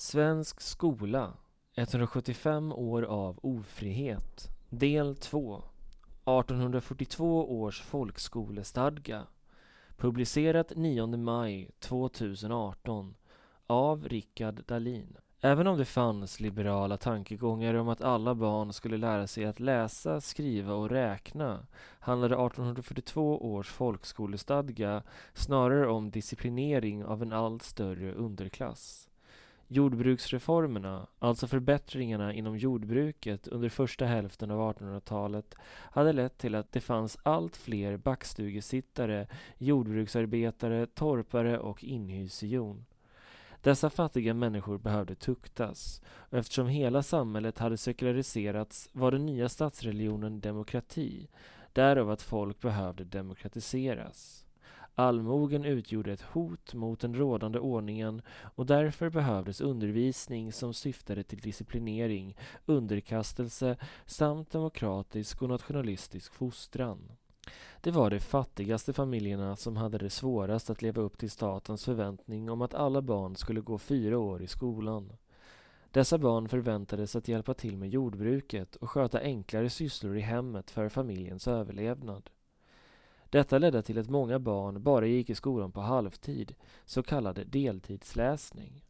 Svensk skola 175 år av ofrihet. Del 2 1842 års folkskolestadga. Publicerat 9 maj 2018 av Rickard Dahlin. Även om det fanns liberala tankegångar om att alla barn skulle lära sig att läsa, skriva och räkna handlade 1842 års folkskolestadga snarare om disciplinering av en allt större underklass. Jordbruksreformerna, alltså förbättringarna inom jordbruket under första hälften av 1800-talet, hade lett till att det fanns allt fler backstugesittare, jordbruksarbetare, torpare och inhysejon. Dessa fattiga människor behövde tuktas och eftersom hela samhället hade sekulariserats var den nya statsreligionen demokrati, därav att folk behövde demokratiseras. Allmogen utgjorde ett hot mot den rådande ordningen och därför behövdes undervisning som syftade till disciplinering, underkastelse samt demokratisk och nationalistisk fostran. Det var de fattigaste familjerna som hade det svårast att leva upp till statens förväntning om att alla barn skulle gå fyra år i skolan. Dessa barn förväntades att hjälpa till med jordbruket och sköta enklare sysslor i hemmet för familjens överlevnad. Detta ledde till att många barn bara gick i skolan på halvtid, så kallad deltidsläsning.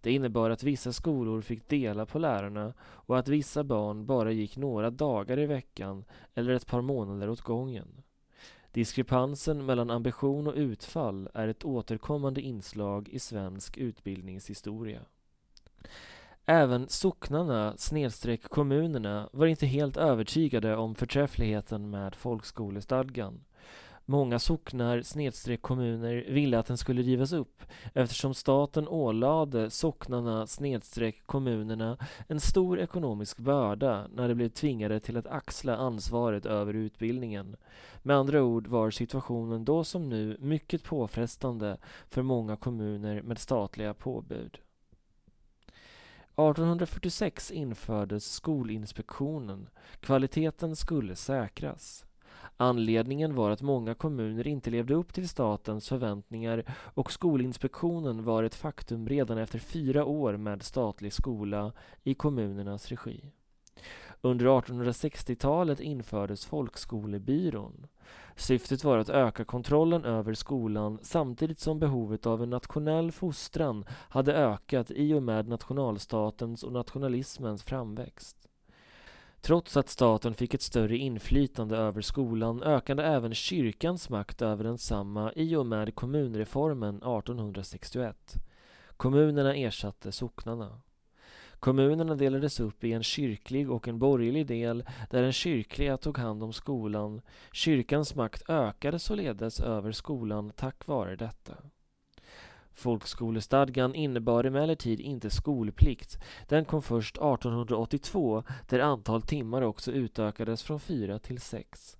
Det innebar att vissa skolor fick dela på lärarna och att vissa barn bara gick några dagar i veckan eller ett par månader åt gången. Diskrepansen mellan ambition och utfall är ett återkommande inslag i svensk utbildningshistoria. Även socknarna kommunerna var inte helt övertygade om förträffligheten med folkskolestadgan. Många socknar snedstreck kommuner ville att den skulle rivas upp eftersom staten ålade socknarna snedstreck kommunerna en stor ekonomisk börda när de blev tvingade till att axla ansvaret över utbildningen. Med andra ord var situationen då som nu mycket påfrestande för många kommuner med statliga påbud. 1846 infördes Skolinspektionen. Kvaliteten skulle säkras. Anledningen var att många kommuner inte levde upp till statens förväntningar och Skolinspektionen var ett faktum redan efter fyra år med statlig skola i kommunernas regi. Under 1860-talet infördes Folkskolebyrån. Syftet var att öka kontrollen över skolan samtidigt som behovet av en nationell fostran hade ökat i och med nationalstatens och nationalismens framväxt. Trots att staten fick ett större inflytande över skolan ökade även kyrkans makt över densamma i och med kommunreformen 1861. Kommunerna ersatte socknarna. Kommunerna delades upp i en kyrklig och en borgerlig del där den kyrkliga tog hand om skolan. Kyrkans makt ökade således över skolan tack vare detta. Folkskolestadgan innebar emellertid inte skolplikt. Den kom först 1882 där antal timmar också utökades från fyra till sex.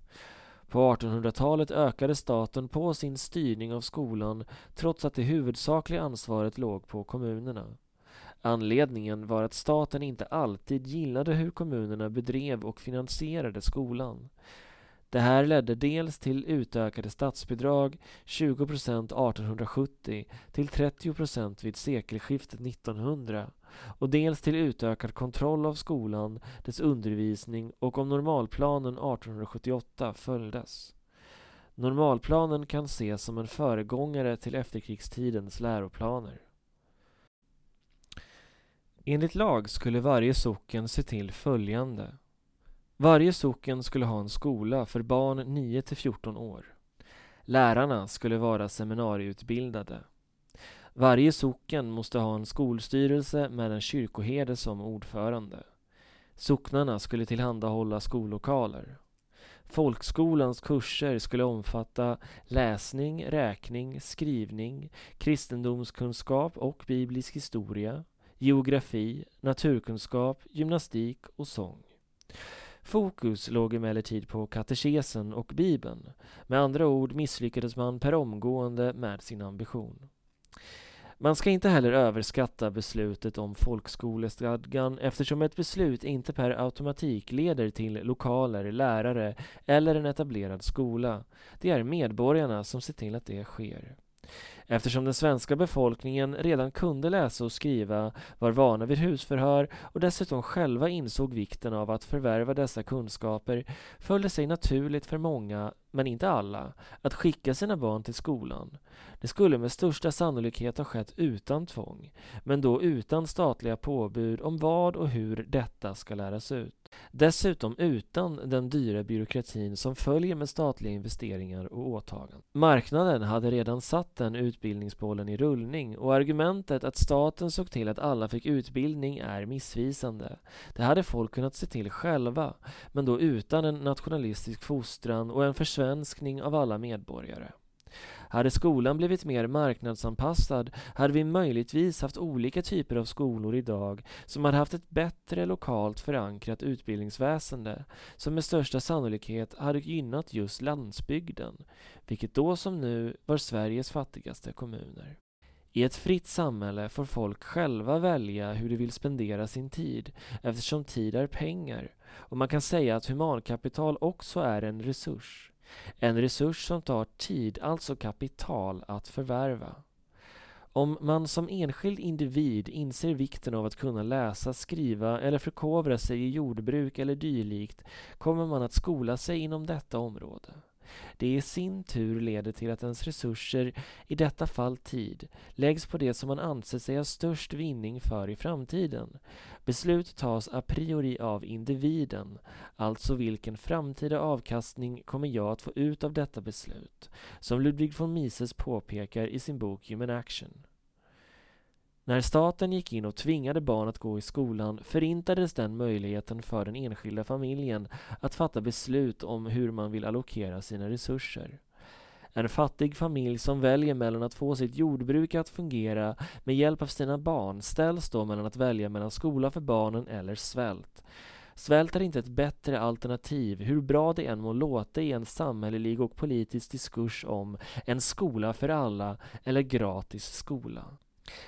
På 1800-talet ökade staten på sin styrning av skolan trots att det huvudsakliga ansvaret låg på kommunerna. Anledningen var att staten inte alltid gillade hur kommunerna bedrev och finansierade skolan. Det här ledde dels till utökade statsbidrag, 20 procent 1870 till 30 procent vid sekelskiftet 1900 och dels till utökad kontroll av skolan, dess undervisning och om normalplanen 1878 följdes. Normalplanen kan ses som en föregångare till efterkrigstidens läroplaner. Enligt lag skulle varje socken se till följande. Varje socken skulle ha en skola för barn 9 till 14 år. Lärarna skulle vara seminarieutbildade. Varje socken måste ha en skolstyrelse med en kyrkoherde som ordförande. Socknarna skulle tillhandahålla skollokaler. Folkskolans kurser skulle omfatta läsning, räkning, skrivning, kristendomskunskap och biblisk historia, geografi, naturkunskap, gymnastik och sång. Fokus låg emellertid på katekesen och bibeln. Med andra ord misslyckades man per omgående med sin ambition. Man ska inte heller överskatta beslutet om folkskolestadgan eftersom ett beslut inte per automatik leder till lokaler, lärare eller en etablerad skola. Det är medborgarna som ser till att det sker. Eftersom den svenska befolkningen redan kunde läsa och skriva, var vana vid husförhör och dessutom själva insåg vikten av att förvärva dessa kunskaper föll det sig naturligt för många, men inte alla, att skicka sina barn till skolan. Det skulle med största sannolikhet ha skett utan tvång, men då utan statliga påbud om vad och hur detta ska läras ut. Dessutom utan den dyra byråkratin som följer med statliga investeringar och åtaganden. Marknaden hade redan satt den utbildningsbollen i rullning och argumentet att staten såg till att alla fick utbildning är missvisande. Det hade folk kunnat se till själva, men då utan en nationalistisk fostran och en försvenskning av alla medborgare. Hade skolan blivit mer marknadsanpassad hade vi möjligtvis haft olika typer av skolor idag som hade haft ett bättre lokalt förankrat utbildningsväsende som med största sannolikhet hade gynnat just landsbygden, vilket då som nu var Sveriges fattigaste kommuner. I ett fritt samhälle får folk själva välja hur de vill spendera sin tid eftersom tid är pengar och man kan säga att humankapital också är en resurs. En resurs som tar tid, alltså kapital, att förvärva. Om man som enskild individ inser vikten av att kunna läsa, skriva eller förkovra sig i jordbruk eller dylikt kommer man att skola sig inom detta område. Det i sin tur leder till att ens resurser, i detta fall tid, läggs på det som man anser sig ha störst vinning för i framtiden. Beslut tas a priori av individen, alltså vilken framtida avkastning kommer jag att få ut av detta beslut, som Ludwig von Mises påpekar i sin bok Human Action. När staten gick in och tvingade barn att gå i skolan förintades den möjligheten för den enskilda familjen att fatta beslut om hur man vill allokera sina resurser. En fattig familj som väljer mellan att få sitt jordbruk att fungera med hjälp av sina barn ställs då mellan att välja mellan skola för barnen eller svält. Svält är inte ett bättre alternativ, hur bra det än må låta i en samhällelig och politisk diskurs om en skola för alla eller gratis skola.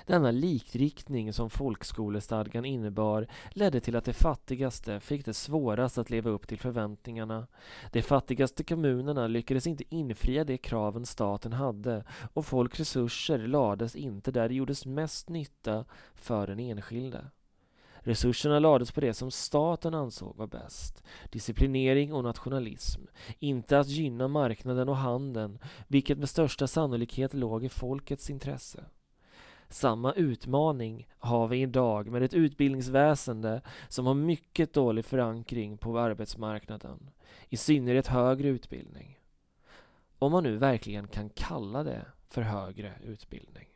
Denna likriktning som folkskolestadgan innebar ledde till att de fattigaste fick det svårast att leva upp till förväntningarna. De fattigaste kommunerna lyckades inte infria de kraven staten hade och folks resurser lades inte där det gjordes mest nytta för den enskilde. Resurserna lades på det som staten ansåg var bäst. Disciplinering och nationalism. Inte att gynna marknaden och handeln, vilket med största sannolikhet låg i folkets intresse. Samma utmaning har vi idag med ett utbildningsväsende som har mycket dålig förankring på arbetsmarknaden, i synnerhet högre utbildning. Om man nu verkligen kan kalla det för högre utbildning.